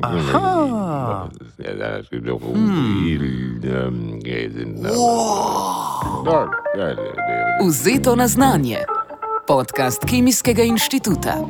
Aha. Ja, dat is ook heel, ehm, ja, zijn, ehm, da, ja, ja, ja. Vzeto na znanje. Podcast Kemijskega inštituta.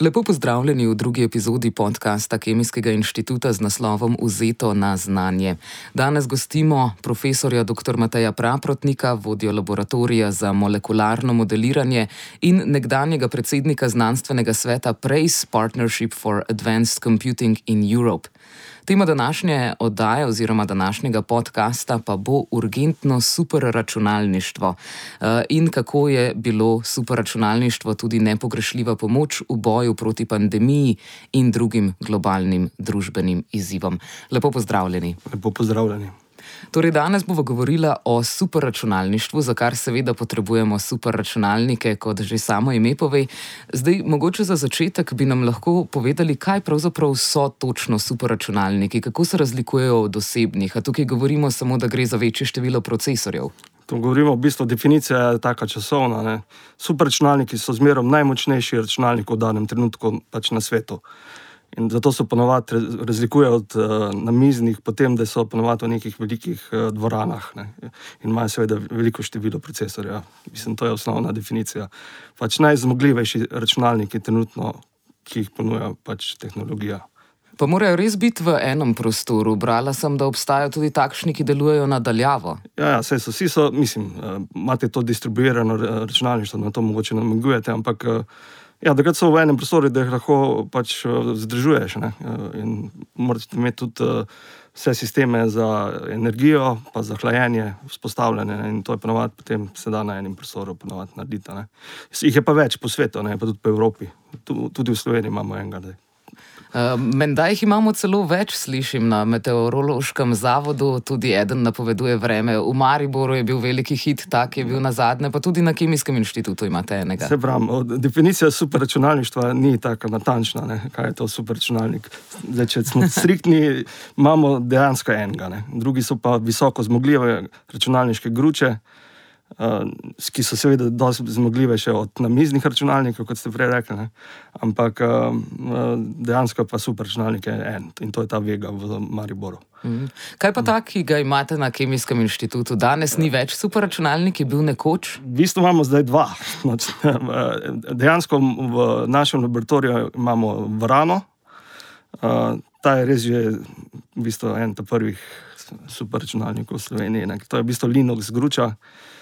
Lepo pozdravljeni v drugi epizodi podcasta Kemijskega inštituta z naslovom Vzeto na znanje. Danes gostimo profesorja dr. Mateja Praprotnika, vodjo laboratorija za molekularno modeliranje in nekdanjega predsednika znanstvenega sveta PRACE Partnership for Advanced Computing in Europe. Tema današnje oddaje oziroma današnjega podcasta pa bo urgentno superračunalništvo eh, in kako je bilo superračunalništvo tudi nepogrešljiva pomoč v boju proti pandemiji in drugim globalnim družbenim izzivom. Lepo pozdravljeni. Lepo pozdravljeni. Torej, danes bomo govorili o superračunalništvu, za kar seveda potrebujemo superračunalnike, kot že samo ime pove. Zdaj, mogoče za začetek bi nam lahko povedali, kaj pravzaprav so točno superračunalniki, kako se razlikujejo od osebnih. A tukaj govorimo samo, da gre za večje število procesorjev. To govorimo v bistvu, definicija je taka časovna. Ne. Superračunalniki so zmeraj najmočnejši računalnik v danem trenutku pač na svetu. In zato se ponovadi raz- razlikujejo od uh, namiznih, potem da so ponovadi v nekih velikih uh, dvoranah ne. in imajo seveda veliko število procesorjev. Mislim, to je osnovna definicija. Pač najzmogljivejši računalniki trenutno, ki jih ponuja pač tehnologija. Pa morajo res biti v enem prostoru. Brala sem, da obstajajo tudi takšni, ki delujejo nadaljavo. Ja, ja saj so vsi, so, mislim, uh, imate to distribuirano računalništvo, na to mogoče namigujete, ampak uh, ja, takrat so v enem prostoru, da jih lahko pač uh, zdržuješ. Ne? Uh, in morate imeti tudi uh, vse sisteme za energijo, pa za hlajenje vzpostavljene ne? in to je ponovadi potem se da na enem prostoru narediti. Ne? Jih je pa več po svetu, ne? pa tudi po Evropi. Tu, tudi v Sloveniji imamo enega. zdaj. Uh, Menda jih imamo celo več, slišim na meteorološkem zavodu, tudi eden napoveduje vreme. V Mariboru je bil veliki hit, tak je bil na zadnje, pa tudi na Kemijskem inštitutu imate enega. Se pravi, definicija superračunalništva ni tako natančna, ne, kaj je to superračunalnik. Zdaj, če smo striktni, imamo dejansko enega, ne. drugi so pa visoko zmogljive računalniške gruče, ki so seveda dosti zmogljive še od namiznih računalnikov, kot ste prej rekli. Ne. Ampak uh, uh, dejansko pa superračunalnik je en in to je ta Vega v Mariboru. Mhm. Kaj pa ta, ki ga imate na Kemijskem inštitutu? Danes ni več superračunalnik, je bil nekoč. V bistvu imamo zdaj dva. Znači, Dejansko v našem laboratoriju imamo vrano. Uh, Ta je res že v bistvu en od prvih superračunalnikov v Sloveniji. Ne. To je v bistvu Linux gruča, uh,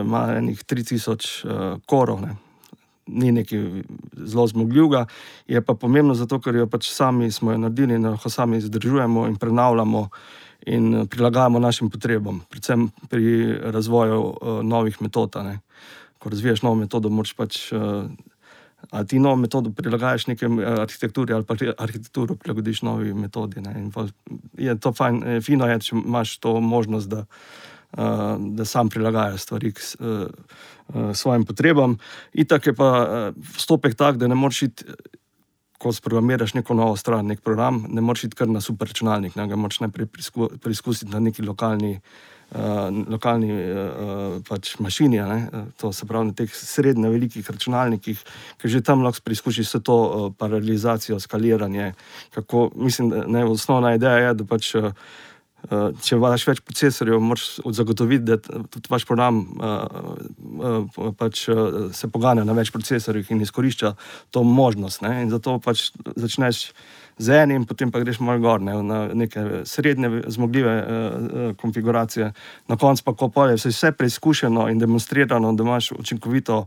ima enih 3000 uh, korov. Ne. Ni nekaj zelo zmogljivega, je pa pomembno zato, ker jo pač sami smo jo naredili in jo sami zdržujemo in prenavljamo in eh, prilagajamo našim potrebam, predvsem pri razvoju uh, novih metod. ne. Ko razvijaš novo metodo, moraš pač. Uh, Ali ti novo metodo prilagajaš nekem eh, arhitekturi, ali pa arhi- arhitekturo prilagodiš novi metodi. Ne? In Je to fajn, eh, fino je, če imaš to možnost, da, uh, da sam prilagajaš stvari k uh, uh, svojim potrebam. Itak je pa postopek tak, da ne moreš iti, eh, ko sprogramiraš neko novo stran, nek program, ne moreš iti kar na superračunalnik, ne ga moraš najprej preizku, preizkusiti na neki lokalni. Uh, lokalni uh, pač mašini, ne, eh, to se pravi na teh srednje velikih računalnikih, ker že tam lahko preizkusiš vse to uh, paralelizacijo, skaliranje. Kako, mislim, da ne, osnovna ideja je, da pač, uh, če imaš več procesorjev, moraš zagotoviti, da tudi vaš program uh, uh, pač, uh, se poganja na več procesorjih in izkorišča to možnost. Ne, in zato pač začneš z enim, potem pa greš malo gor, ne, na neke srednje zmogljive uh, uh, konfiguracije, na koncu pa, ko pa je vse, preizkušeno in demonstrirano, da imaš učinkovito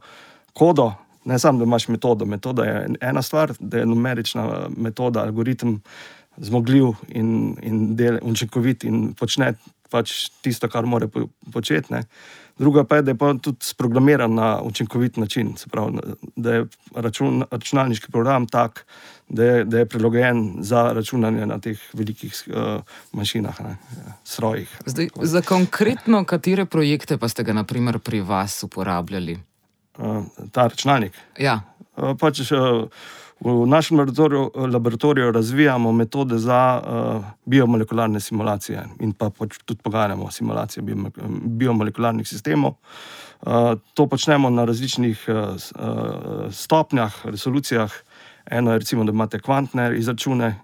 kodo, ne samo, da imaš metodo. Metoda je ena stvar, da je numerična metoda, algoritem zmogljiv in, in del, učinkovit in počne pač tisto, kar mora po- početi. ne. Druga pa je, da je pa tudi sprogramiran na učinkovit način, pravi, da je račun, računalniški program tak, da je, da je prilagojen za računanje na teh velikih uh, mašinah, ne, strojih. Zdaj, za konkretno katere projekte pa ste ga naprimer pri vas uporabljali? Uh, ta računalnik. Ja, Uh, pač, uh, V našem laboratoriju, laboratoriju razvijamo metode za uh, biomolekularne simulacije in pa pač tudi pogajamo simulacije biomolekularnih sistemov. Uh, to počnemo na različnih uh, stopnjah, resolucijah. Eno je, recimo, da imate kvantne izračune,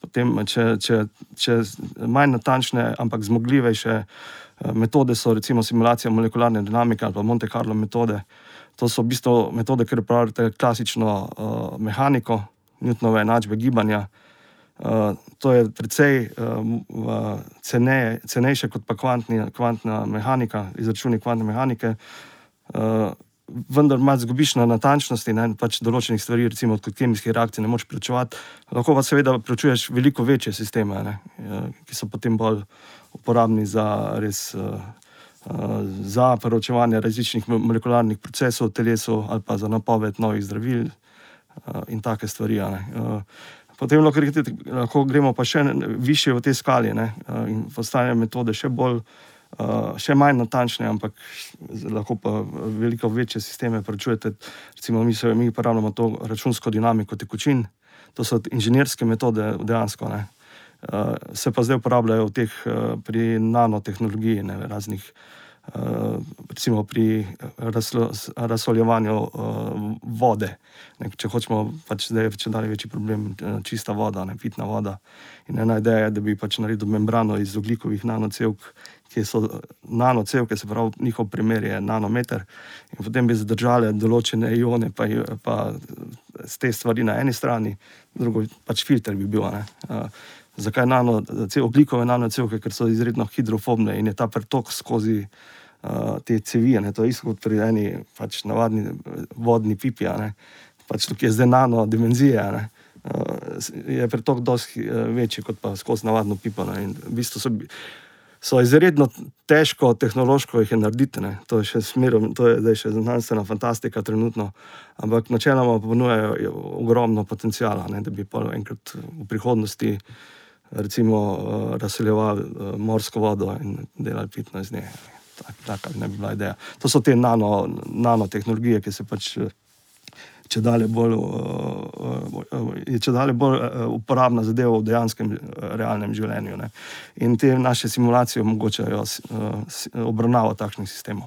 potem, če, če, če manj natančne, ampak zmogljivejše metode so recimo simulacija molekularne dinamike ali pa Monte Carlo metode. To so v bistvu metode, ki uporabljate klasično uh, mehaniko, Newtonove enačbe gibanja. Uh, to je precej uh, ceneje, cenejše kot pa kvantni, kvantna mehanika, izračuni kvantne mehanike. Uh, vendar malo zgubiš na natančnosti in pač določenih stvari, recimo kot kemijskih reakcij, ne moreš prečuvati. Lahko pa seveda prečuješ veliko večje sisteme, ne, ki so potem bolj uporabni za res. Uh, za preučevanje različnih molekularnih procesov v telesu, ali pa za napoved novih zdravil in take stvari. Potem lahko, lahko gremo pa še više v tej skali ne? in postanejo metode še bolj. Uh, še manj natančne, ampak lahko pa veliko večje sisteme prečujete. Recimo, mi, se, mi uporabljamo to računsko dinamiko tekočin, to so inženirske metode dejansko. Uh, se pa zdaj uporabljajo teh, uh, pri nanotehnologiji, ne, raznih uh, recimo pri razsoljevanju uh, vode. Ne, če hočemo, pač zdaj je če dalje večji problem, čista voda, ne pitna voda. In ena ideja je, da bi pač naredil membrano iz oglikovih nanocevk, ki so nanocevke, se pravi, njihov primer je nanometer, in potem bi zadržali določene ione, pa, pa te stvari na eni strani, drugo pač filter bi bil. Uh, zakaj nano, oglikove nanocevke, ker so izredno hidrofobne in je ta pretok skozi uh, te cevi. Ne? To je isto kot pri eni pač navadni vodni pipi. Pač tukaj je zdaj nano dimenzija. Uh, je pretok dosti uh, večji kot pa skozi navadno pipo. V bistvu so, so izredno težko tehnološko jih narediti. Ne? To je še smerom, to je zdaj še znanstvena fantastika trenutno. Ampak načeloma ponujajo ogromno potencijala, ne? da bi pa enkrat v prihodnosti recimo uh, razseljevali uh, morsko vodo in delali pitno iz nje. Taka tak, ne bi bila ideja. To so te nano, nanotehnologije, ki se pač. Če dalje bolj, je če dalje bolj uporabna zadeva v dejanskem, realnem življenju. Ne. In te naše simulacije omogočajo obravnavo takšnih sistemov.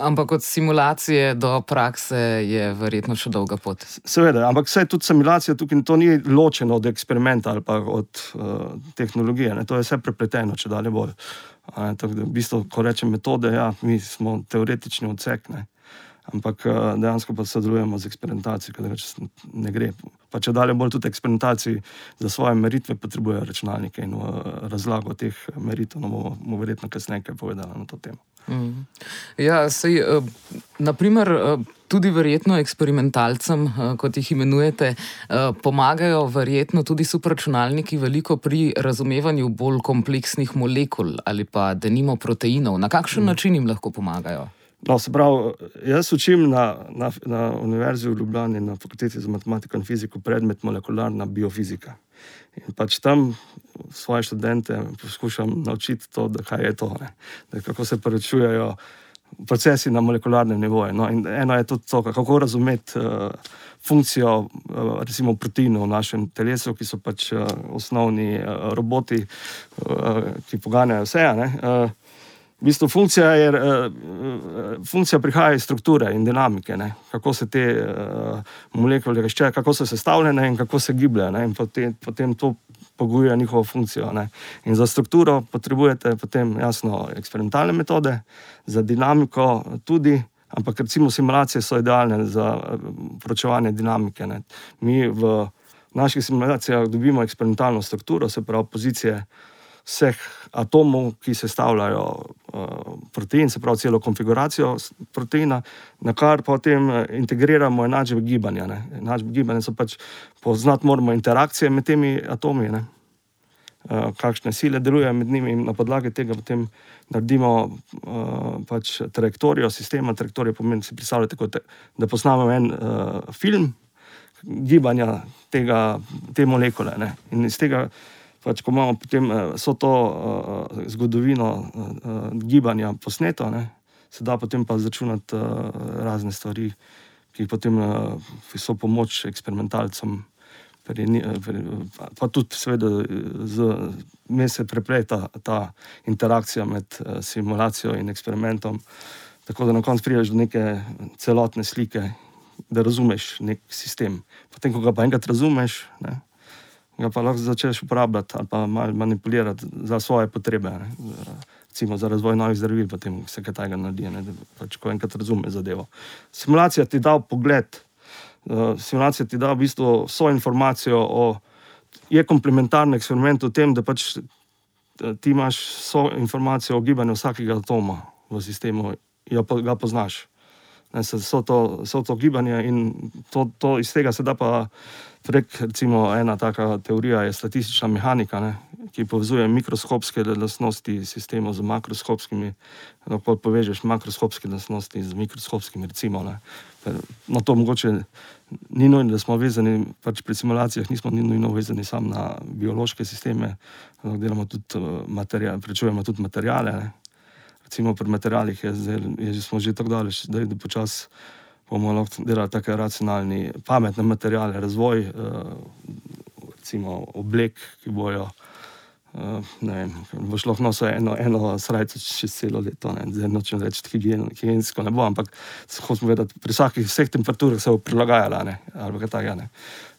Ampak od simulacije do prakse je verjetno še dolga pot. Seveda, ampak vse tudi simulacija tukaj to ni ločeno od eksperimenta ali pa od uh, tehnologije. Ne. To je vse prepleteno, če dalje bolj. Tako da, v bistvu, ko rečem metode, ja, mi smo teoretični odsek. Ne. Ampak uh, dejansko pa sodelujemo z eksperimentacijo, ker ne gre. Pa če dalje bolj tudi eksperimentacije za svoje meritve potrebujejo računalnike in uh, razlago teh meritev, no bomo, verjetno kasneje kaj povedali na to temo. Mm. Ja, sej, naprimer, tudi verjetno eksperimentalcem, kot jih imenujete, pomagajo verjetno tudi supračunalniki veliko pri razumevanju bolj kompleksnih molekul ali pa denimo proteinov. Na kakšen mm. način jim lahko pomagajo? No, se pravi, jaz učim na, na, na Univerzi v Ljubljani na fakulteti za matematiko in fiziko predmet molekularna biofizika. In pač tam svoje študente poskušam naučiti to, kaj je to, da, kako se prečujejo procesi na molekularnem nivoju. No, eno je tudi to, kako razumeti uh, funkcijo uh, recimo proteinov v našem telesu, ki so pač uh, osnovni uh, roboti, uh, ki poganjajo vse. Uh, V bistvu funkcija, je, uh, funkcija prihaja iz strukture in dinamike, ne? kako se te uh, molekule reščejo, kako so sestavljene in kako se gibljajo. In potem, potem to pogojuje njihovo funkcijo. Ne? In za strukturo potrebujete potem jasno eksperimentalne metode, za dinamiko tudi. Ampak recimo simulacije so idealne za pročevanje dinamike. Ne? Mi v naših simulacijah dobimo eksperimentalno strukturo, se pravi pozicije vseh atomov, ki sestavljajo protein, se pravi celo konfiguracijo proteina, na kar potem eh, integriramo enačbe gibanja. Ne. Enačbe gibanja so pač poznati, moramo interakcije med temi atomi, ne. Uh, kakšne sile delujejo med njimi, in na podlagi tega potem naredimo uh, pač trajektorijo sistema. Trajektorija pomeni, si predstavljate, te, da posnamemo en uh, film gibanja tega, te molekule. Ne. In iz tega pač, ko imamo potem vso to uh, zgodovino uh, gibanja posneto, ne, se da potem pa začunati uh, razne stvari, ki potem uh, so pomoč eksperimentalcem pri, pri, pa tudi, seveda, mi se prepleta ta interakcija med simulacijo in eksperimentom, tako da na koncu prideš do neke celotne slike, da razumeš nek sistem. Potem, ko ga pa enkrat razumeš, ne, ga pa lahko začneš uporabljati ali pa manipulirati za svoje potrebe. Ne, recimo za razvoj novih zdravil, potem se kaj takega naredi, ne, da pač ko enkrat razumeš zadevo. Simulacija ti da pogled. Uh, simulacija ti da v bistvu vso informacijo o, je komplementarni eksperiment v tem, da pač eh, ti imaš vso informacijo o gibanju vsakega atoma v sistemu, jo pa ga poznaš. Ne, so, to, so to gibanje in to, to iz tega se da pa prek, recimo, ena taka teorija je statistična mehanika, ne, ki povezuje mikroskopske lastnosti sistemov z makroskopskimi. Lahko povežeš makroskopske lastnosti z mikroskopskimi, recimo. No, to mogoče ni nujno, da smo vezani, pač pri simulacijah nismo nujno vezani samo na biološke sisteme, ampak delamo tudi eh, materijale, prečujemo tudi materijale. Ne recimo pri materialih, je, zdaj, je, smo že tako daleč, da, da počasi bomo lahko delali tako racionalni, pametne materiale, razvoj, uh, recimo oblek, ki bojo. Uh, vem, šlo no vse eno, eno srajco čez celo leto, ne, zdaj nočem reči higien, higiensko ne bo, ampak hočemo vedeti, pri vsakih temperaturah se bo prilagajala, ne, ali kaj takega.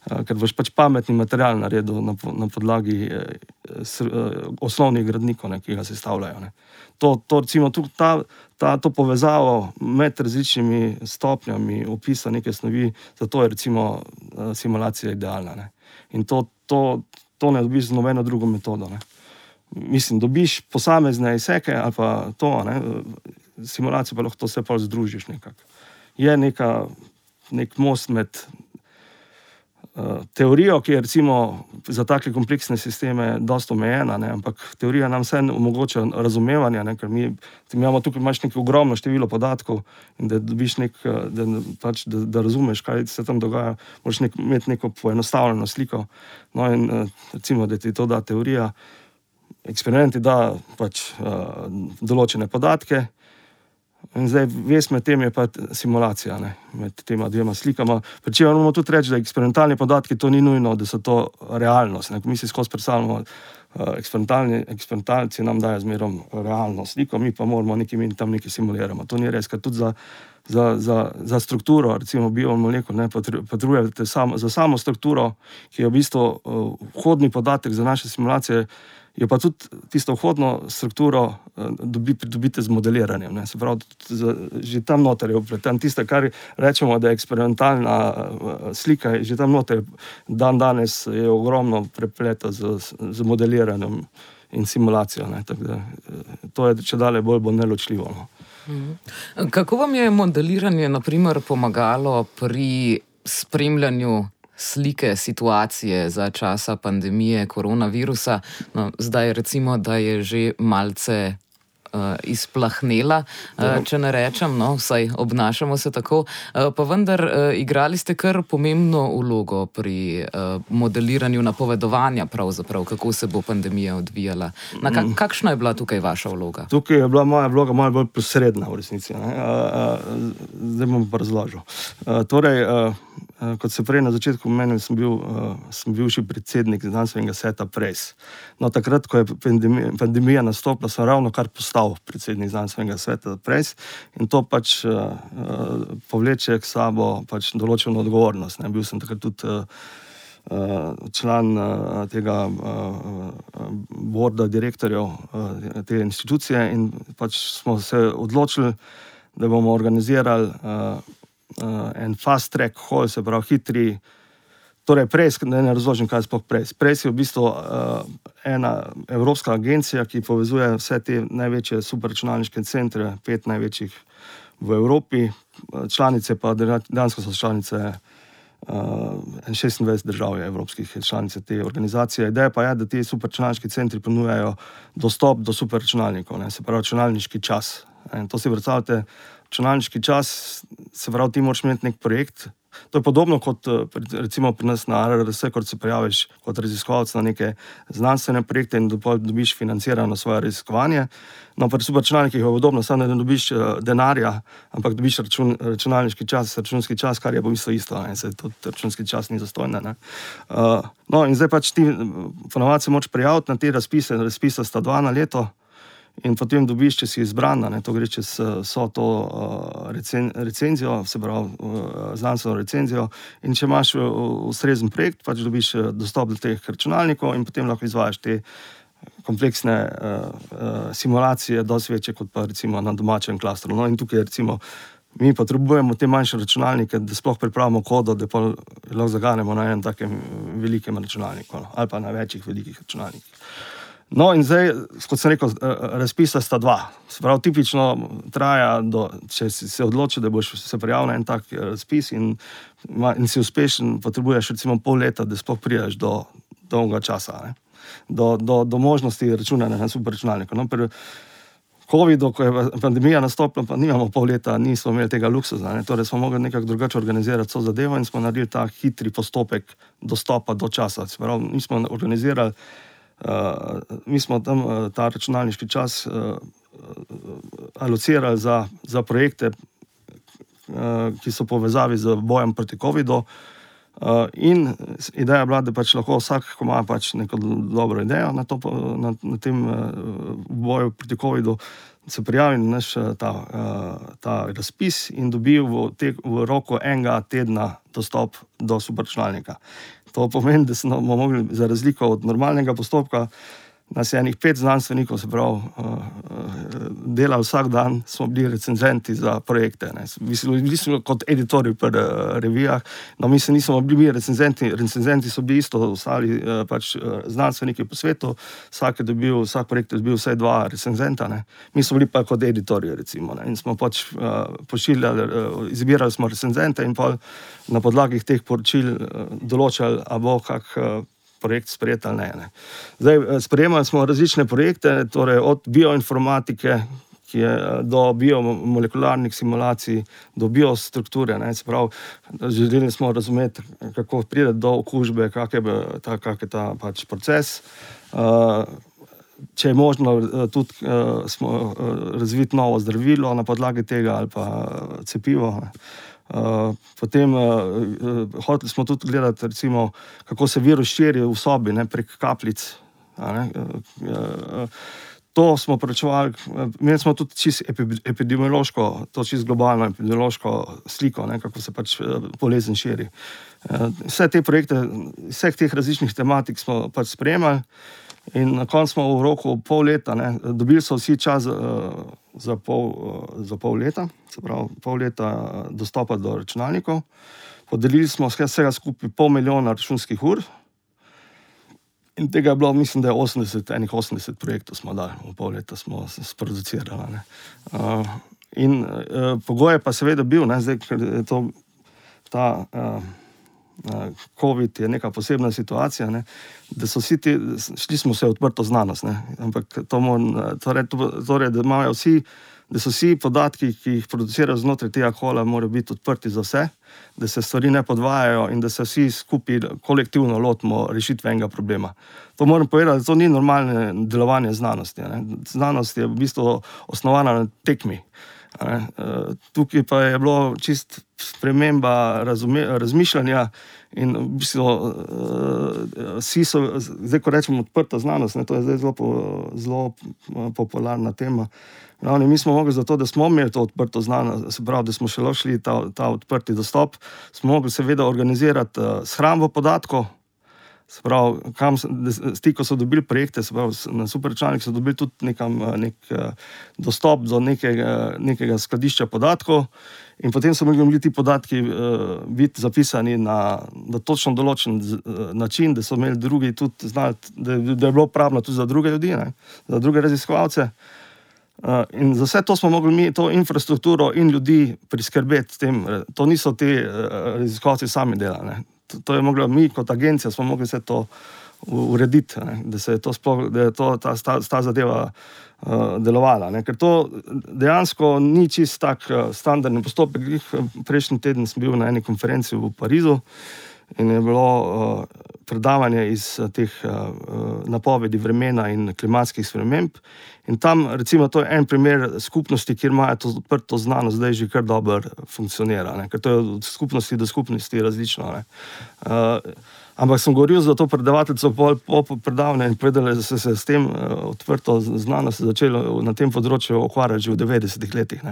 Uh, ker boš pač pametni material naredil na, na podlagi eh, s, eh, osnovnih gradnikov, ne, ki ga sestavljajo. Ne to, to, recimo, ta, ta, to povezavo med različnimi stopnjami opisa neke snovi, zato je recimo, eh, simulacija idealna. Ne. In to, to, to ne dobiš z nobeno drugo metodo. Ne. Mislim, dobiš posamezne izseke ali pa to, ne, simulacijo pa lahko vse pa združiš nekako. Je neka, nek most med teorijo, ki je recimo za take kompleksne sisteme dosta omejena, ne, ampak teorija nam vse omogoča razumevanje, ne, ker mi, mi imamo tukaj neko ogromno število podatkov in da dobiš nek, da, pač, da, da razumeš, kaj se tam dogaja, moraš nek, imeti neko poenostavljeno sliko. No, in recimo, da ti to da teorija, eksperimenti da pač uh, določene podatke. In zdaj, vest med tem je pa simulacija, ne, med tema dvema slikama. Če moramo tudi reči, da eksperimentalni podatki to ni nujno, da so to realnost. Ne. Mi si skozi predstavljamo, eksperimentalni, eksperimentalci nam dajo zmerom realno sliko, mi pa moramo nekaj in tam nekaj simulirati. To ni res, ker tudi za, za, za, za strukturo, recimo biomolekul, ne potrebujete samo, za samo strukturo, ki je v bistvu uh, vhodni podatek za naše simulacije je pa tudi tisto vhodno strukturo eh, dobi, pridobite z modeliranjem. Se pravi, že tam noter je upleten. Tisto, kar rečemo, da je eksperimentalna eh, slika, je že tam noter. Dan danes je ogromno prepleta z, z modeliranjem in simulacijo. Da, eh, to je če dalje bolj bo neločljivo. No. Mhm. Kako vam je modeliranje naprimer, pomagalo pri spremljanju slike situacije za časa pandemije koronavirusa. No, zdaj, recimo, da je že malce uh, izplahnela, uh, če ne rečem, no, vsaj obnašamo se tako. Uh, pa vendar, uh, igrali ste kar pomembno vlogo pri uh, modeliranju napovedovanja, kako se bo pandemija odvijala. Na, kak, mm. kakšna je bila tukaj vaša vloga? Tukaj je bila moja vloga malo bolj posredna, v resnici. Uh, uh, zdaj bom pa razložil. Uh, torej, Uh, kot se prej na začetku omenil, sem bil uh, sem bivši predsednik znanstvenega sveta Press. No, takrat, ko je pandemija, pandemija nastopila, sem ravno kar postal predsednik znanstvenega sveta Press in to pač uh, uh, povleče k sabo pač določeno odgovornost. Ne. Bil sem takrat tudi uh, član tega borda direktorjev te institucije in pač smo se odločili, da bomo organizirali. Uh, uh, en fast track, hol, se pravi, hitri. Torej, prej, da ne razložim, kaj je sploh prej. Prej je v bistvu uh, ena evropska agencija, ki povezuje vse te največje superračunalniške centre, pet največjih v Evropi, članice pa dejansko so članice uh, 26 držav, evropskih članic te organizacije. Ideja pa je, da ti superračunalniški centri ponujajo dostop do superračunalnikov, ne, se pravi, računalniški čas. In to si predstavljate računalniški čas, se pravi, ti moraš imeti nek projekt, To je podobno kot eh, recimo pri nas na RRS, ko se prijaviš kot raziskovalec na neke znanstvene projekte in dobiš financirano svoje raziskovanje. No, pri superračunalnikih je podobno, samo da ne dobiš eh, denarja, ampak dobiš račun, računalniški čas, računski čas, kar je v bistvu isto, ne, se tudi računski čas ni zastojn. Uh, no, in zdaj pač ti ponovadi se moč prijaviti na te razpise, razpisa sta dva na leto. In potem dobiš, če si izbran, ne, to gre čez eh, vso to uh, recen, recenzijo, se pravi uh, znanstveno recenzijo. In če imaš ustrezen projekt, pač dobiš dostop do teh računalnikov in potem lahko izvajaš te kompleksne uh, uh, simulacije, dosti večje kot pa recimo na domačem klastru. No, in tukaj recimo. Mi potrebujemo te manjše računalnike, da sploh pripravimo kodo, da pa lahko zaganemo na enem takem velikem računalniku no, ali pa na večjih velikih računalnikih. No, in zdaj, kot sem rekel, eh, razpisa sta dva. Se pravi, tipično traja, do, če si se odloči, da boš se prijavil na en tak eh, razpis in, in si uspešen, potrebuješ recimo pol leta, da sploh priješ do dolgega časa, ne? do, do, do možnosti računanja na superračunalniku. No, pri COVID-u, ko je pa- pandemija nastopila, pa nimamo pol leta, nismo imeli tega luksuza. Ne? Torej smo mogli nekako drugače organizirati to zadevo in smo naredili ta hitri postopek dostopa do časa. Se pravi, mi smo organizirali, uh, mi smo tam uh, ta računalniški čas uh, alocirali za, za projekte, uh, ki so v povezavi z bojem proti COVID-u. Uh, ideja je bila, da pač lahko vsak, ko ima pač neko do- dobro idejo na, to, na, na tem uh, boju proti COVID-u, se prijavi na naš uh, ta, uh, ta razpis in dobi v, te, v roku enega tedna dostop do superračunalnika. To pomeni, da smo mogli za razliko od normalnega postopka. Nas je enih pet znanstvenikov, se pravi, uh, uh, delali vsak dan, smo bili recenzenti za projekte. ne. Mislim, Bili smo kot editorji pri uh, revijah, no mi se nismo bili recenzenti, recenzenti so bili isto, ostali uh, pač, uh, znanstveniki po svetu, vsak, dobil, vsak projekt je dobil vsaj dva recenzenta, ne. mi smo bili pa kot editorji, recimo, in smo pač uh, pošiljali, uh, izbirali smo recenzente in pol na podlagi teh poročil uh, določali, a bo kak. Projekt sprejet ali ne. ne. Zdaj, eh, sprejemali smo različne projekte, torej od bioinformatike ki je, eh, do biomolekularnih simulacij, do biostrukture. Ne, pravi, želeli smo razumeti, kako pride do okužbe, kak je ta, kak je ta pač proces. Uh, Če je možno, tudi uh, smo uh, razviti novo zdravilo na podlagi tega, ali pa cepivo. ne. Uh, potem uh, hoteli smo tudi gledati, recimo, kako se virus širi v sobi ne, prek kapljic. ne. Uh, to smo preučevali, imeli smo tudi čisto epi- epidemiološko, to čisto globalno epidemiološko sliko, ne, kako se pač bolezen širi. Vse te projekte, vseh teh različnih tematik smo pač spremljali. In na koncu smo v roku pol leta, ne, dobili so vsi čas uh, za, pol, uh, za pol leta, se pravi, pol leta eh, dostopa do računalnikov. Podelili smo vse- vsega skupaj pol milijona računskih ur. In tega je bilo, mislim, da je 80, enih 80 projektov smo dali, v pol leta smo s- sproducirali. Uh, in uh, pogoj je pa seveda bil, ne, zdaj, ker je to ta. Uh, COVID je neka posebna situacija, ne, da so vsi ti, šli smo se odprto znanost, ne, ampak to moram, torej, to- torej, da imajo vsi, da so vsi podatki, ki jih producirajo znotraj tega kola, morajo biti odprti za vse, da se stvari ne podvajajo in da se vsi skupaj kolektivno lotimo rešitve enega problema. To moram povedati, da to ni normalno delovanje znanosti. Ne. Znanost je v bistvu osnovana na tekmi. ne. Eh, Tukaj pa je bilo čist sprememba razume, razmišljanja in v bistvu uh, vsi so, zdaj ko rečemo odprta znanost, ne, to je zdaj zelo, po, zelo eh, popularna tema. Ravno mi smo mogli zato, da smo imeli to odprto znanost, se pravi, da smo šele šli ta, ta odprti dostop, smo mogli seveda organizirati uh, shrambo podatkov. Se pravi, kam, s- ti, ko so dobili projekte, se pravi, s- na superračunalnik so dobili tudi nekam, eh, nek eh, dostop do nekega, nekega skladišča podatkov, in potem so mogli ti podatki uh, biti zapisani na, na točno določen z- eh, način, da so imeli drugi tudi znali, da, da je bilo uporabno tudi za druge ljudi, ne, za druge raziskovalce. Uh, in za vse to smo mogli mi, to infrastrukturo in ljudi priskrbeti. Tem, eh, to niso ti uh, raziskovalci sami delali. To je mogla mi, kot agencija, smo mogli vse to urediti, ne, da se je to sploh, da je to, ta, ta, ta zadeva uh, delovala. Ne. Ker to dejansko ni čist tak uh, standardni postopek. Prejšnji teden sem bil na eni konferenci v Parizu in je bilo uh, predavanje iz uh, teh uh, napovedi vremena in klimatskih sprememb. In tam, recimo, to je en primer skupnosti, kjer imajo to odprto znanost, zdaj že kar dobro funkcionira. Ne? Ker to je od skupnosti do skupnosti različno. Uh, ampak sem govoril za to predavateljico po, po predavanju in povedal, da so se s tem uh, odprto znanost začeli na tem področju ukvarjati že v 90-ih letih.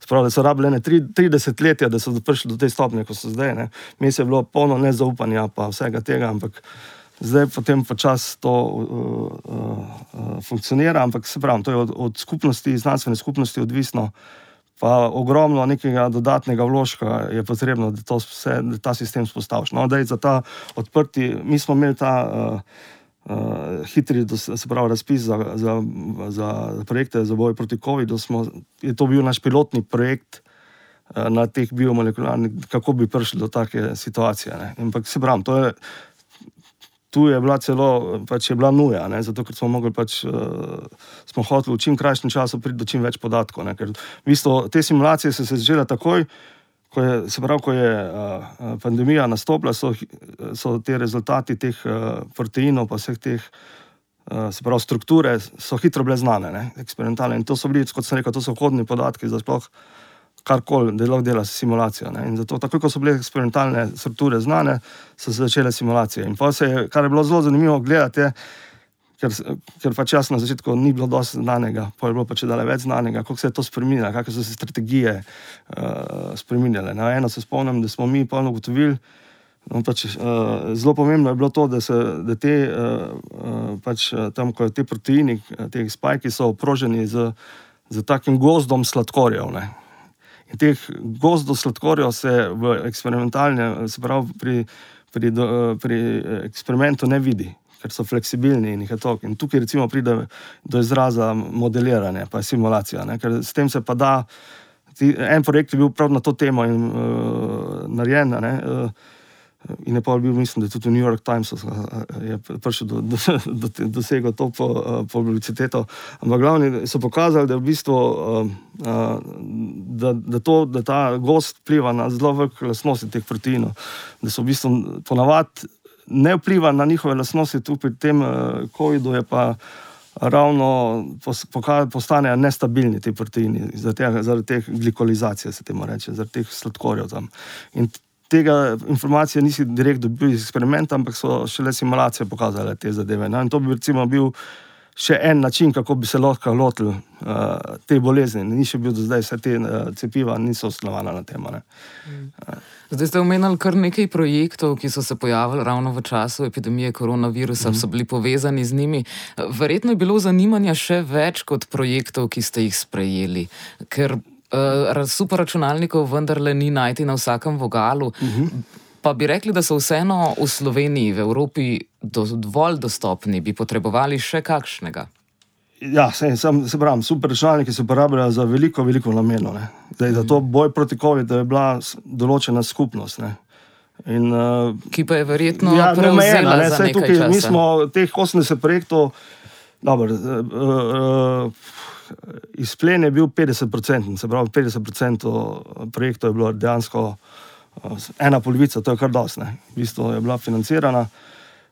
Spravo, da so rabljene 30 let, da so prišli do te stopnje, kot so zdaj. Mi se je bilo polno nezaupanja, pa vsega tega. Ampak, zdaj potem počasi to uh, uh, funkcionira, ampak se pravi, to je od, od skupnosti, znanstvene skupnosti odvisno. Pa ogromno nekega dodatnega vložka je potrebno, da, vse, da ta sistem spostaviš. No, za ta odprti, mi smo imeli ta uh, uh, hitri pravi, razpis za, za, za projekte za boj proti COVID-u. Je to bil naš pilotni projekt uh, na teh biomolekularnih, kako bi prišli do take situacije. Ne. Ampak se pravi, to je tu je bila celo pač je bila nuja, ne, zato ker smo mogli pač, uh, smo hoteli v čim krajšem času priti do čim več podatkov. Ne, ker v bistvu te simulacije so se začele takoj, ko je, se pravi, ko je uh, pandemija nastopila, so, so te rezultati teh uh, proteinov, pa vseh teh. Se pravi, strukture so hitro bile znane, ne, eksperimentalne. In to so bili, kot sem rekel, to so vhodni podatki za sploh uh, karkoli, da lahko dela simulacijo. Ne. In zato, takoj ko so bile eksperimentalne strukture znane, so se začele simulacije. In se je, kar je bilo zelo zanimivo gledati, je, ker, ker pač jaz na začetku ni bilo dosti znanega, pa je bilo pač dale več znanega, kako se je to spremenilo, kakšne so se strategije uh, spremenile. Na eno se spomnim, da smo mi polno ugotovili. No, pač, uh, zelo pomembno je bilo to, da, se, da te, uh, uh, pač, tam, te proteini, te spajki so obroženi z, z takim gozdom sladkorjev. Ne. In teh gozdov sladkorjev se v eksperimentalnem, se pravi pri, pri, pri eksperimentu ne vidi, ker so fleksibilni in jih je tok. In tukaj pride do izraza modeliranje, pa simulacija, ne? ker s tem se pa da, en projekt je bil prav na to temo in uh, narejen. Uh, In je pa bil, mislim, da tudi v New York Timesu je prišel do, do, do, dosegel to po, publiciteto. Ampak glavni so pokazali, da, v bistvu, da, da, to, da ta gost vpliva na zelo velike lastnosti teh proteinov. Da so v bistvu ponavadi ne vpliva na njihove lastnosti, tu pri tem COVID-u je pa. Ravno postanejo nestabilni ti proteini, zaradi teh glikolizacij, se temu reče, zaradi teh sladkorjev tam. In tega informacije nisi direkt dobil iz eksperimenta, ampak so šele simulacije pokazale te zadeve. No? In to bi recimo bil še en način, kako bi se lahko lotili uh, te bolezni. Ni še bil do zdaj, vse te uh, cepiva niso osnovana na tem. Mm. Zdaj ste omenili kar nekaj projektov, ki so se pojavili ravno v času epidemije koronavirusa, mm. so bili povezani z njimi. Verjetno je bilo zanimanja še več kot projektov, ki ste jih sprejeli. Ker uh, super računalnikov vendarle ni najti na vsakem vogalu. Uh mhm. -huh. Pa bi rekli, da so vseeno v Sloveniji, v Evropi, do, dovolj dostopni, bi potrebovali še kakšnega. Ja, se, sem, se pravi, super računalniki se uporabljajo za veliko, veliko namenov. Zdaj, za to mhm. boj proti COVID-u je bila določena skupnost. Ne. In, uh, Ki pa je verjetno ja, prevzela ne, tukaj. Časa. Mi smo teh 80 projektov, dobro. Uh, uh, izplen je bil 50%, se pravi, 50% projektov je bilo dejansko eh, ena polovica, to je kar dosne, v bistvu je bila financirana.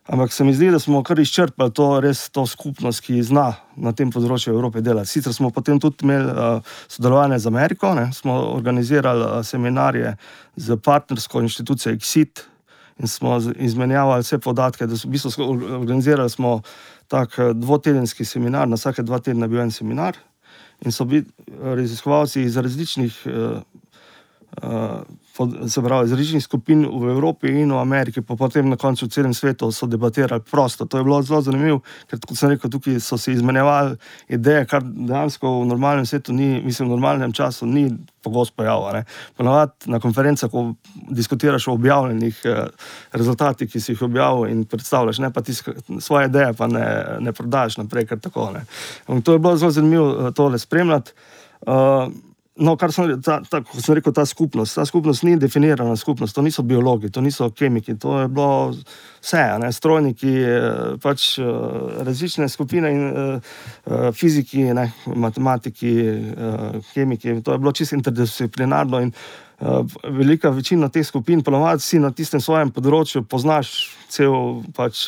Ampak se mi zdi, da smo kar izčrpali to res to skupnost, ki zna na tem področju Evrope delati. Sicer smo potem tudi imeli uh, sodelovanje z Ameriko, ne? smo organizirali uh, seminarje z partnersko inštitucijo Exit in smo izmenjavali vse podatke. V bistvu organizirali smo tak dvotedenski seminar, na vsake dva tedna je bil en seminar, in so bili raziskovalci iz različnih, uh, uh, se pravi, iz različnih skupin v Evropi in v Ameriki, pa potem na koncu v celem svetu so debatirali prosto. To je bilo zelo zanimivo, ker kot sem rekel, tukaj so se izmenjevali ideje, kar dejansko v normalnem svetu ni, mislim, v normalnem času ni pogosto pojavljalo. Ponovadi na konferencah, ko diskutiraš o objavljenih eh, rezultatih, ki si jih objavil in predstavljaš, ne pa ti svoje ideje, pa ne, ne prodajaš naprej, ker tako. Ne. To je bilo zelo zanimivo eh, tole spremljati. Uh, No, kar sem, ta, ta, sem rekel, ta skupnost. Ta skupnost ni definirana skupnost, to niso biologi, to niso kemiki, to je bilo vse, ne, strojniki, pač različne skupine in uh, fiziki, ne, matematiki, uh, kemiki. To je bilo čisto interdisciplinarno in uh, velika večina teh skupin, ponovadi si na tistem svojem področju poznaš cel pač.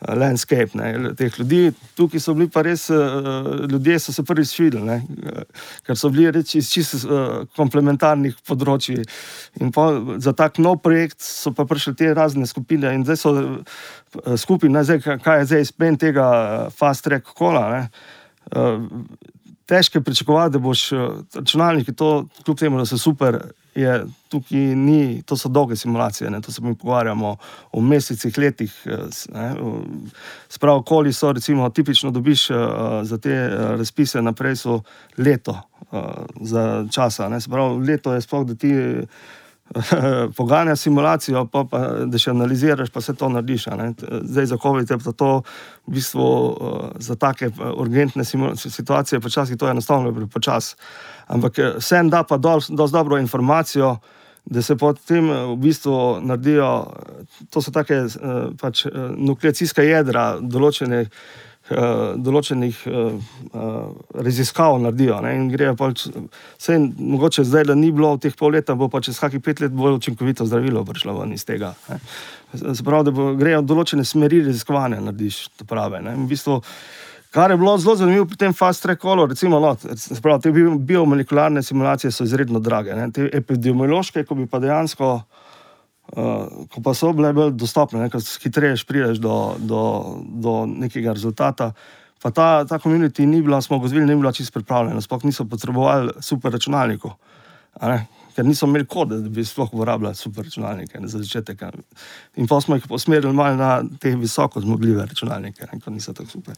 Eh, landscape ne, teh ljudi. Tukaj so bili pa res uh, ljudje, ki so se prvič videli, ne, ker so bili reči iz čisto komplementarnih področji. Pa, za tak nov projekt so pa prišle te razne skupine in zdaj so skupaj, ne, zdaj, kaj je zdaj izpen tega fast track kola. Ne, Težko je pričakovati, da boš računalnik, kljub temu, da so super, je tukaj ni, to so dolge simulacije, ne, to se mi pogovarjamo o mesecih, letih. Eh, Spravo, koli so, recimo, tipično dobiš uh, za te razpise naprej, so leto za časa. Spravo, leto je sploh, da ti. Poganja simulacijo, pa, pa da še analiziraš, pa se to narediš. Zdaj, za COVID, pa to v bistvu za take urgentne situacije, počasi to je enostavno, prepočasno ampak eh, vsem da pa dosti dobro informacijo, da se potem eh, v bistvu naredijo, to so take pač, nukleacijska jedra določenih. Določenih uh, uh, raziskav naredijo. Ne, grejo, pač, vse, mogoče zdaj, da ni bilo teh pol leta, bo pa čez kakih pet let bolj učinkovito zdravilo prišlo ven iz tega. Zapravo, da bo, grejo določene smeri raziskovanja, narediš prave. Ne, v bistvu, Kar je bilo zelo zanimivo pri tem fast track-olu, recimo, no, sprav, te biomolekularne simulacije so izredno drage. Ne, te epidemiološke, ko bi pa dejansko, uh, ko pa so bile bolj dostopne, ker hitreje prideš do, do, do nekega rezultata. Pa ta, ta komunity ni bila, smo gozvili, ni bila čisto pripravljena, sploh niso potrebovali super računalnikov ker niso imeli kode, da bi sploh uporabljali super računalnike za začetek. In pa smo jih usmerili malo na te visoko zmogljive računalnike, ki niso tako super.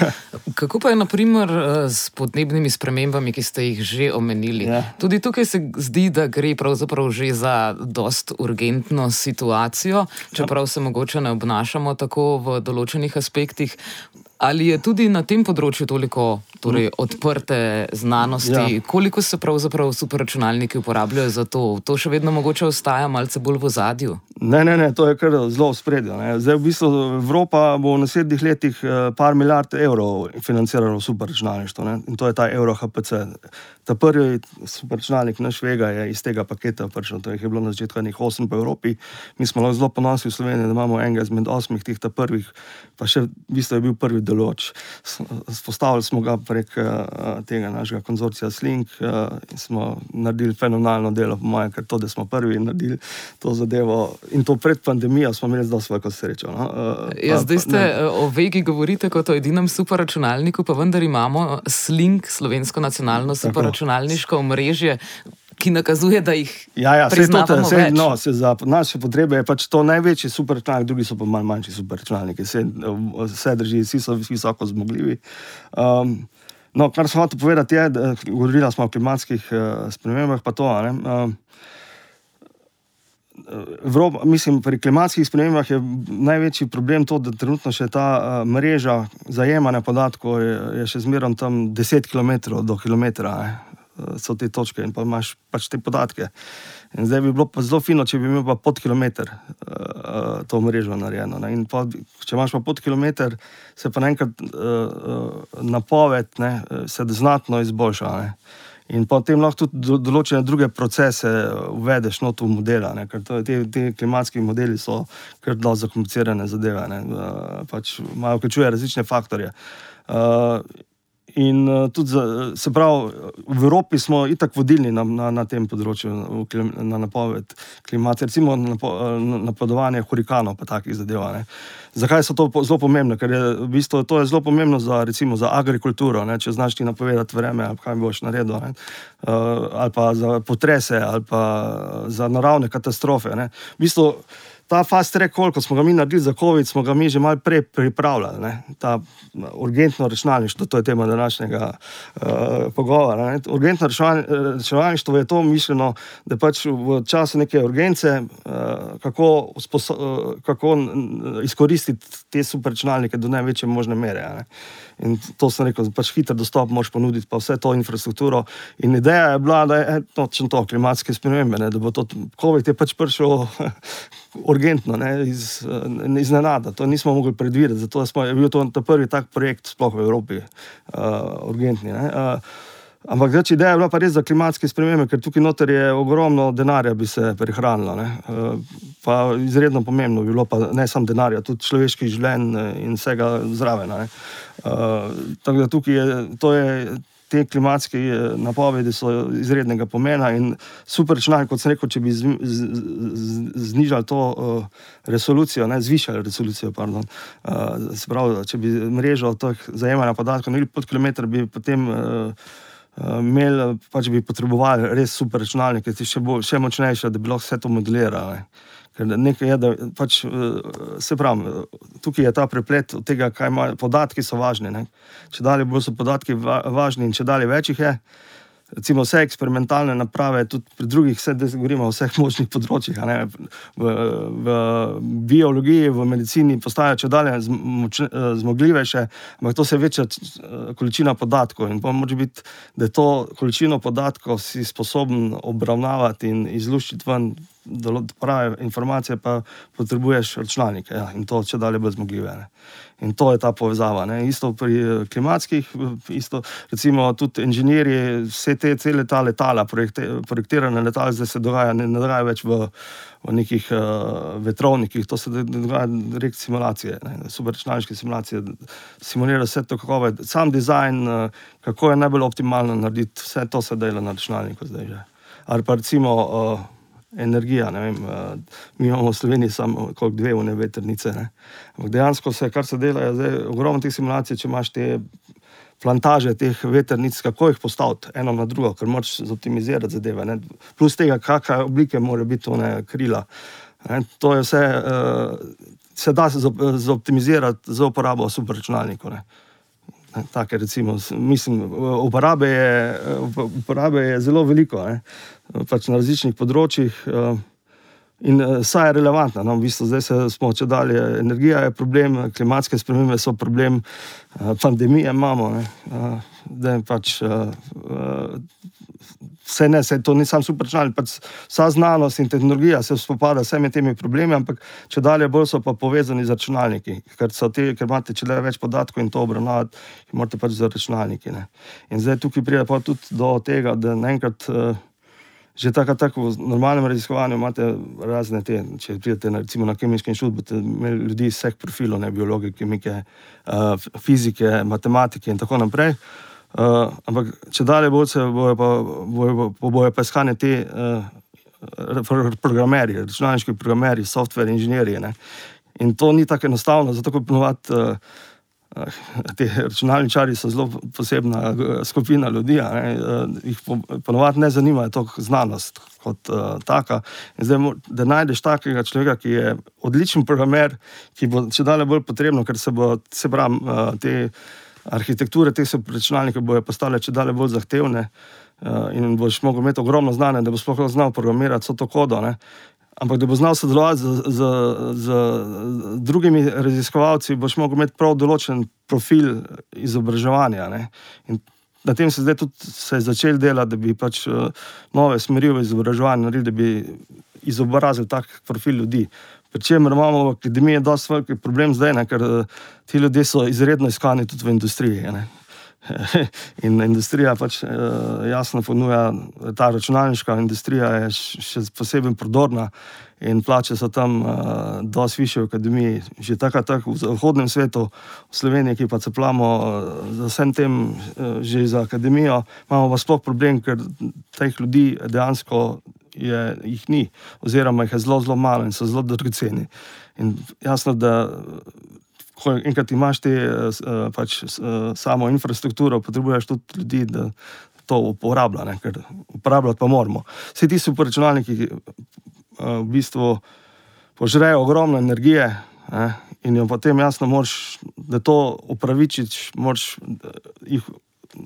Kako pa je naprimer eh, s podnebnimi spremembami, ki ste jih že omenili? Ja. Tudi tukaj se zdi, da gre pravzaprav že za dost urgentno situacijo, čeprav se mogoče ne obnašamo tako v določenih aspektih. Ali je tudi na tem področju toliko torej, odprte znanosti, ja. koliko se pravzaprav superračunalniki uporabljajo za to? To še vedno mogoče ostaja malce bolj v zadju? Ne, ne, ne, to je kar zelo v spredju. Zdaj, v bistvu, Evropa bo v naslednjih letih eh, par milijard evrov financirala superračunalništvo in to je ta Euro HPC. Ta prvi superračunalnik naš Vega je iz tega paketa prišel, to je bilo na začetku nekaj osem po Evropi. Mi smo zelo ponosni v Sloveniji, da imamo enega izmed osmih teh prvih, pa še v bistvu je bil prvi deloč. Spostavili smo ga prek uh, tega našega konzorcija Slink uh, in smo naredili fenomenalno delo, po mojem, ker to, da smo prvi naredili to zadevo in to pred pandemijo, smo imeli zelo veliko srečo. No? Uh, ja, zdaj ste pa, o Vegi govorite kot o edinem superračunalniku, pa vendar imamo Slink, slovensko nacionalno superračunalništvo računalniško omrežje. Ki nakazuje, da jih ja, ja, vse to, vse, no, za naše potrebe je pač to največji superračunalnik, drugi so pa malo manjši superračunalniki, vse, vse drži, vsi so visoko zmogljivi. Um, no, kar sem hotel povedati, je, da govorila smo o klimatskih uh, spremembah, pa to. Uh, Evropa, mislim, pri klimatskih spremembah je največji problem to, da trenutno še ta uh, mreža zajemanja podatkov je, je še zmeraj tam 10 km do km. So te točke in pa imaš pač te podatke. In zdaj bi bilo pa zelo fino, če bi imel pa pod kilometr uh, to mrežo narejeno. Pa, če imaš pa pod kilometr, se pa naenkrat uh, uh, napoved ne, se znatno izboljša. Ne. In potem lahko tudi določene druge procese uvedeš not v modele, ker to, te, te klimatski modeli so kar zelo zakomplicirane zadeve, ne, pač imajo vključuje različne faktorje. Uh, In tudi, za, se pravi, v Evropi smo itak vodilni na, na, na tem področju, na napoved klimata, recimo na napovedovanje hurikanov, pa takih zadev. Ne. Zakaj so to zelo pomembne? Ker je v bistvu to je zelo pomembno za, recimo, za agrikulturo, ne? če znaš ti napovedati vreme, kaj boš naredil, uh, ali pa za potrese, ali pa za naravne katastrofe. Ne? V bistvu ta fast track, koliko smo ga mi naredili za COVID, smo ga mi že malo prej pripravljali. Ne? Ta urgentno računalništvo, to je tema današnjega uh, pogovora. Ne? Urgentno računalništvo je to mišljeno, da pač v času neke urgence, uh, kako, uh, kako izkoristiti te superračunalnike do največje možne mere. Ne? In to sem rekel, pač hiter dostop moš ponuditi, pa vse to infrastrukturo. In ideja je bila, da je točno to, klimatske spremembe, ne, da bo to COVID je pač prišel urgentno, ne, iz, iznenada. To nismo mogli predvideti, zato smo, je bil to prvi tak projekt sploh v Evropi, uh, urgentni. Ne, uh, Ampak zdaj, ideja je bila pa res za klimatske spremembe, ker tukaj noter je ogromno denarja, bi se prihranilo. Ne? Pa izredno pomembno bi bilo, pa ne samo denarja, tudi človeških življenj in vsega zraven. Tako da tukaj je, to je. Te klimatske napovedi so izrednega pomena in super računalnik, kot sem rekel, če bi z, z, z, znižali to uh, resolucijo, ne zvišali resolucijo, pardon, uh, pravi, če bi mrežo teh zajemanja podatkov naredili pod kilometr, bi potem uh, uh, imeli, pač bi potrebovali res super računalnike, ki še, še močnejši, da bi lahko vse to modelirali. Ker nekaj je, da pač, uh, se pravi, tukaj je ta preplet od tega, kaj imajo podatki, so važni. Ne? Če dalje bolj so podatki va važni in če dalje več jih je recimo vse eksperimentalne naprave, tudi pri drugih, vse, da govorimo o vseh možnih področjih, v, v biologiji, v medicini, postajajo če dalje zmogljivejše, ampak to se večja količina podatkov. In pa može biti, da to količino podatkov si sposoben obravnavati in izluščiti ven. Prave informacije pa potrebuješ računalnike ja, in to če dalje bolj zmogljive. Ne. In to je ta povezava. Ne. Isto pri eh, klimatskih, isto, recimo tudi inženirji, vse te cele ta letala, projekte, projektirane letala, zdaj se dogaja, ne, ne dogaja več v, v nekih uh, vetrovnikih, to se dogaja direkt simulacije, superračunalniške simulacije, simulira vse to, kako je sam dizajn, uh, kako je najbolj optimalno narediti, vse to se dela na računalniku zdaj že. Ali pa recimo. Uh, energija. Vem, uh, mi imamo v Sloveniji samo dve ure veternice. Ampak dejansko se, kar se dela, je ogromno teh simulacij, če imaš te. Plantaže teh veternic, kako jih postaviti eno na drugo, ker moraš zoptimizirati zadeve. Ne? Plus tega, kakšne oblike mora biti one krila. Ne? To je vse, uh, se da zoptimizirati za uporabo superračunalnikov. Take, recimo, mislim, uporabe, je, uporabe je zelo veliko, pač na različnih področjih. Eh, in eh, vsa je relevantna. No, v bistvu, zdaj se smo če dalje. Energija je problem, klimatske spremembe so problem, eh, pandemije imamo. Da je pač vse ne, vse to ni samo superčnalnik, pač vsa znanost in tehnologija se spopada s vsemi temi problemi, ampak če dalje bolj so pa povezani z računalniki, ker, te, ker imate če le več podatkov in to obravnavati, morate pač z računalniki. Ne. In zdaj tukaj pride pa tudi do tega, da naenkrat. Uh, Že tako, tako v normalnem raziskovanju imate razne te, če pridete na, na kemički inštitut, boste imeli ljudi iz vseh profilov, ne biologe, kemike, uh, fizike, matematike in tako naprej. Uh, Uh, ampak če dalje bolj se bojo pa, bojo, bojo pa iskane te uh, programerje, računalniški programerji, software inženirji. Ne? In to ni tako enostavno, zato kot ponovadi. Uh, Ti računalničari so zelo posebna skupina ljudi, ki jih ponovadi ne zanima toliko znanost kot uh, taka. Zdaj, da najdeš takega človeka, ki je odličen programer, ki bo še dalje bolj potrebno, ker se bo, se pravi, uh, te arhitekture teh računalnikov bojo postale če dalje bolj zahtevne uh, in boš mogel imeti ogromno znanja, da bo sploh znal programirati vso to kodo. Ne? Ampak da bo znal sodelovati z, z, z, drugimi raziskovalci, boš mogel imeti prav določen profil izobraževanja. Na tem se zdaj tudi se začel delati, da bi pač uh, nove smeri v izobraževanju naredili, da bi izobrazili tak profil ljudi. Pričemer imamo v akademiji dosti velik problem zdaj, ne, ker eh, ti ljudje so izredno iskani tudi v industriji. Ne. In industrija pač eh, jasno ponuja, ta računalniška industrija je še posebej prodorna in plače so tam uh, dosti više v akademiji. Že tako, tako v zahodnem svetu, v Sloveniji, ki pa se plamo uh, za vsem tem, uh, že za akademijo, imamo pa sploh problem, ker teh ljudi dejansko je, jih ni, oziroma jih je zelo, zelo malo in so zelo dragoceni. In jasno, da ko enkrat imaš te uh, pač, uh, samo infrastrukturo, potrebuješ tudi ljudi, da to uporabljajo, ker uporabljati pa moramo. Vsi ti so računalniki, uh, v bistvu požrejo ogromno energije ne, in jo potem jasno moraš, da to upravičiš, moraš jih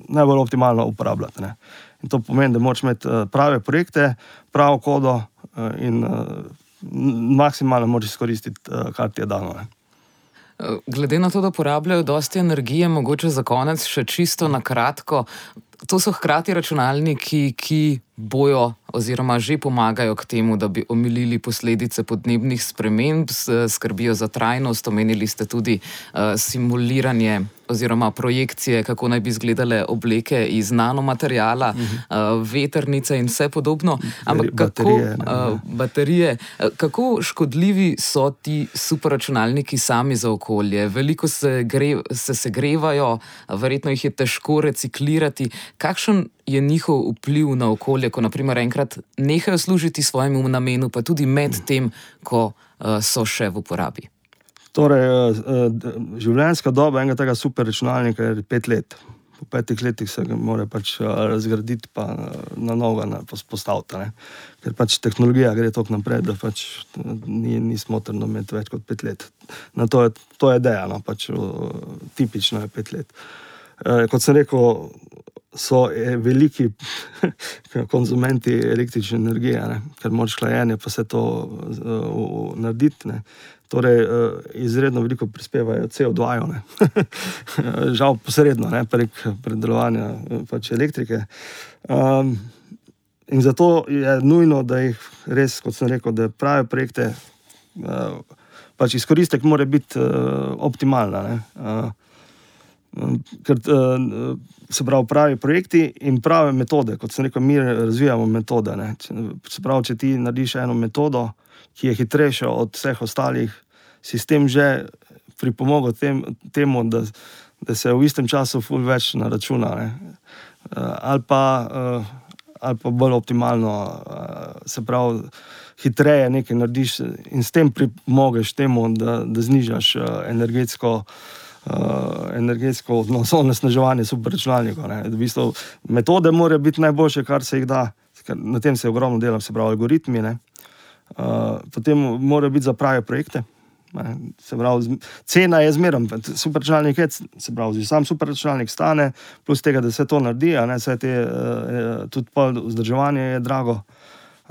najbolj optimalno uporabljati. Ne. In to pomeni, da moraš imeti prave projekte, pravo kodo in maksimalno moraš izkoristiti, kar ti je dano. Ne. Glede na to, da porabljajo dosti energije, mogoče za konec še čisto na kratko. To so hkrati računalniki, ki bojo oziroma že pomagajo k temu, da bi omilili posledice podnebnih sprememb, skrbijo za trajnost. Omenili ste tudi uh, simuliranje oziroma projekcije, kako naj bi izgledale obleke iz nanomaterijala, uh -huh. uh, veternice in vse podobno. Ampak kako, baterije, uh, baterije, kako škodljivi so ti superračunalniki sami za okolje? Veliko se, gre, se segrevajo, verjetno jih je težko reciklirati. Kakšen je njihov vpliv na okolje, ko naprimer enkrat nehajo služiti svojemu namenu, pa tudi med tem, ko uh, so še v uporabi. Torej, uh, življenjska doba enega tega superračunalnika je pet let. Po petih letih se ga mora pač razgraditi, pa na novo postaviti. Ne? Ker pač tehnologija gre tako naprej, da pač ni, ni smotrno imeti več kot pet let. Na to je, to je dejano, pač, tipično je pet let. Uh, kot sem rekel, so eh, veliki konzumenti električne energije, ne? ker moč hlajenje pa se to uh, narediti. Ne? Torej, uh, izredno veliko prispevajo CO2, žal posredno, ne? prek predelovanja pač elektrike. Um, in zato je nujno, da jih res, kot sem rekel, da prave projekte, uh, pač izkoristek mora biti uh, optimalna. Uh, ker uh, se pravi, pravi projekti in prave metode. Kot sem rekel, mi razvijamo metode. Se pravi, če ti narediš eno metodo, ki je hitrejša od vseh ostalih, sistem že pripomore tem, temu, da, da se v istem času ful več na računa. Uh, ali, pa, ali pa bolj optimalno, se pravi. Hitreje nekaj narediš, in s tem pripomogeš temu, da, da znižaš energetsko uh, uh, energetsko onesnaževanje superračunalnikov. V bistvu, metode morajo biti najboljše, kar se jih da, na tem se ogromno dela, se pravi, algoritmi. Uh, potem morajo biti za prave projekte. Se pravi, cena je zmeraj, superračunalnik je, se pravi, sam superračunalnik stane, plus tega, da se to naredi, ne vse te, uh, tudi vzdrževanje je drago.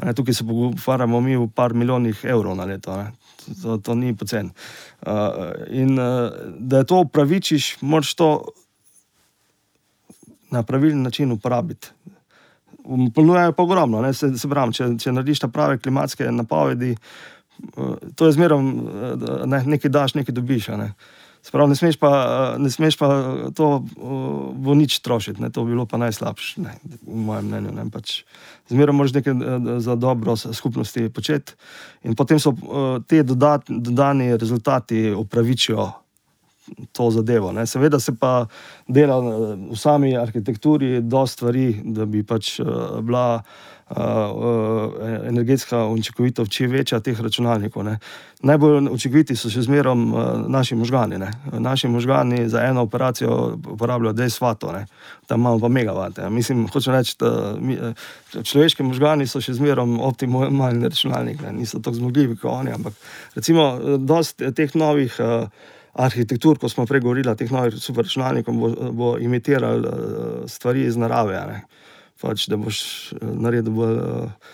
Ne, tukaj se pogovarjamo mi v par milijonih evrov na leto. Ne to, to ni pocen. Uh, in uh, da to upravičiš, moraš to na pravilen način uporabiti. Ponujajo pa ogromno, se, se pravi, če, če narediš prave klimatske napovedi, uh, to je zmeraj ne, nekaj daš, nekaj dobiš. Ne. Sprav, ne, smeš pa, ne smeš pa to v nič trošiti, ne? to bi bilo pa najslabše, v mojem mnenju. Ne? Pač, zmeraj moraš nekaj za dobro skupnosti početi, in potem so te dodat, dodani rezultati upravičijo to zadevo. Ne? Seveda se pa dela v sami arhitekturi do stvari, da bi pač bila energetska učinkovitost čim večja teh računalnikov. Ne. Najbolj učinkoviti so še zmeraj uh, naši možgani. Ne. Naši možgani za eno operacijo uporabljajo 10 vatov, tam imamo pa megavate. Mislim, hočem reči, da mi, človeški možgani so še zmeraj optimalni računalnik, ne. niso tako zmogljivi kot oni. Ampak recimo, dosti teh novih. Uh, Arhitektur, ko smo prej govorili, teh novih superračunalnikov bo, bo imitiral stvari iz narave. Ne pač, da boš eh, naredil bolj uh,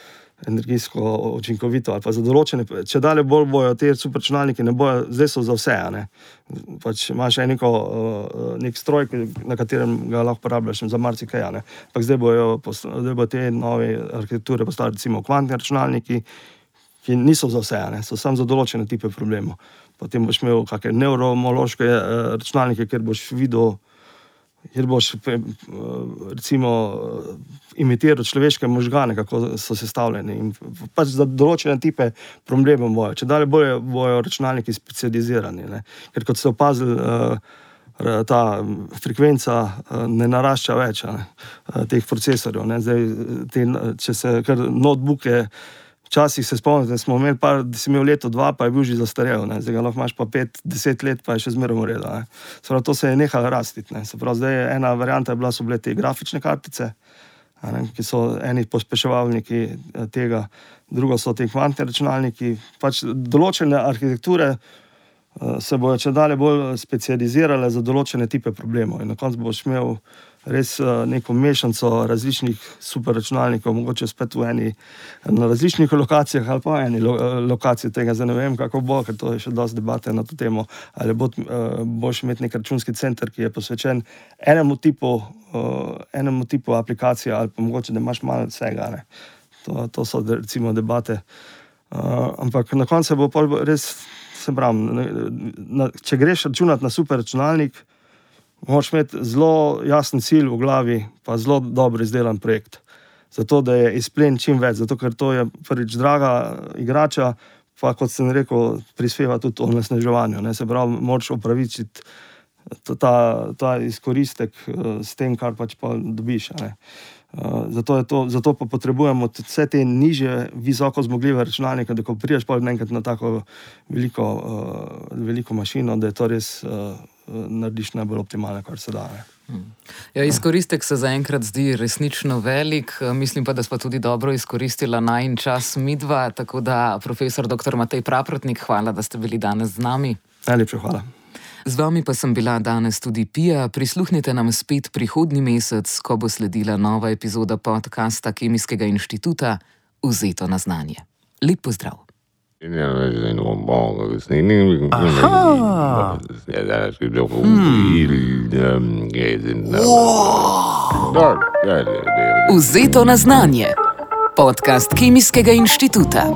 energijsko učinkovito. Za določene, če dalje bolj bojo te superračunalnike, ne bojo, zdaj so za vse. Pač imaš eniko, uh, nek stroj, na katerem ga lahko uporabljaš za marsikaj. Zdaj bojo, zdaj bojo te nove arhitekture postali, recimo, kvantni računalniki, ki niso za vse, ne? so samo za določene type problemov. Potem boš imel kakšne neurološke uh, računalnike, ker boš videl kjer boš eh, recimo, eh, imitiral človeške možgane, kako so sestavljeni. In pač za določene type problemov bojo. Če dalje bojo, bojo računalniki specializirani. Ne? Ker kot ste opazili, eh, ta frekvenca ne narašča več ne? teh procesorjev. Zdaj, te, če se kar notebooke. Včasih se spomnim, da smo imeli, par, da si imel leto, dva, pa je bil že zastarel, ne? zdaj ga lahko imaš pa pet, deset let, pa je še zmeraj ureda. To se je nehalo rasti. Zdaj je ena varianta, bila so bile te grafične kartice, ne, ki so eni pospeševalniki eh, tega, drugo so ti kvantni računalniki. Pač določene arhitekture eh, se bodo če dalje bolj specializirale za določene type problemov. In na koncu boš imel res eh, neko mešanico različnih superračunalnikov, mogoče spet v eni na različnih lokacijah ali pa v eni lo, eh, lokaciji tega. Zdaj ne vem, kako bo, ker to je še dosti debate na to temo. Ali bo, eh, boš imeti nek računski center, ki je posvečen enemu tipu, enemu tipu aplikacije, ali pa mogoče, da imaš malo vsega. Ne. To, to so recimo debate. Ampak na koncu bo res, se pravi, če greš računati na superračunalnik, moraš imeti zelo jasen cilj v glavi, pa zelo dobro izdelan projekt. Zato, da je izplen čim več, zato ker to je prvič draga igrača, pa kot sem rekel, prispeva tudi o nasneževanju. Ne? Se pravi, moraš upravičiti ta, ta izkoristek uh, s tem, kar pač pa dobiš. Uh, zato, to, zato pa potrebujemo vse te niže, visoko zmogljive računalnike, da ko priješ pa enkrat na tako veliko, uh, veliko mašino, da je to res. Uh, narediš najbolj optimalno, kar se da. Ja, izkoristek se zaenkrat zdi resnično velik, mislim pa, da smo tudi dobro izkoristili naj čas midva. Tako da, profesor dr. Matej Praprotnik, hvala, da ste bili danes z nami. Najlepša hvala. Z vami pa sem bila danes tudi Pija. Prisluhnite nam spet prihodnji mesec, ko bo sledila nova epizoda podcasta Kemijskega inštituta Vzeto na znanje. Lep pozdrav! Ja, dat is een bon. Dat is niet niet. Ja, dat is ook Vzeto na znanje. Podcast Kemijskega inštituta.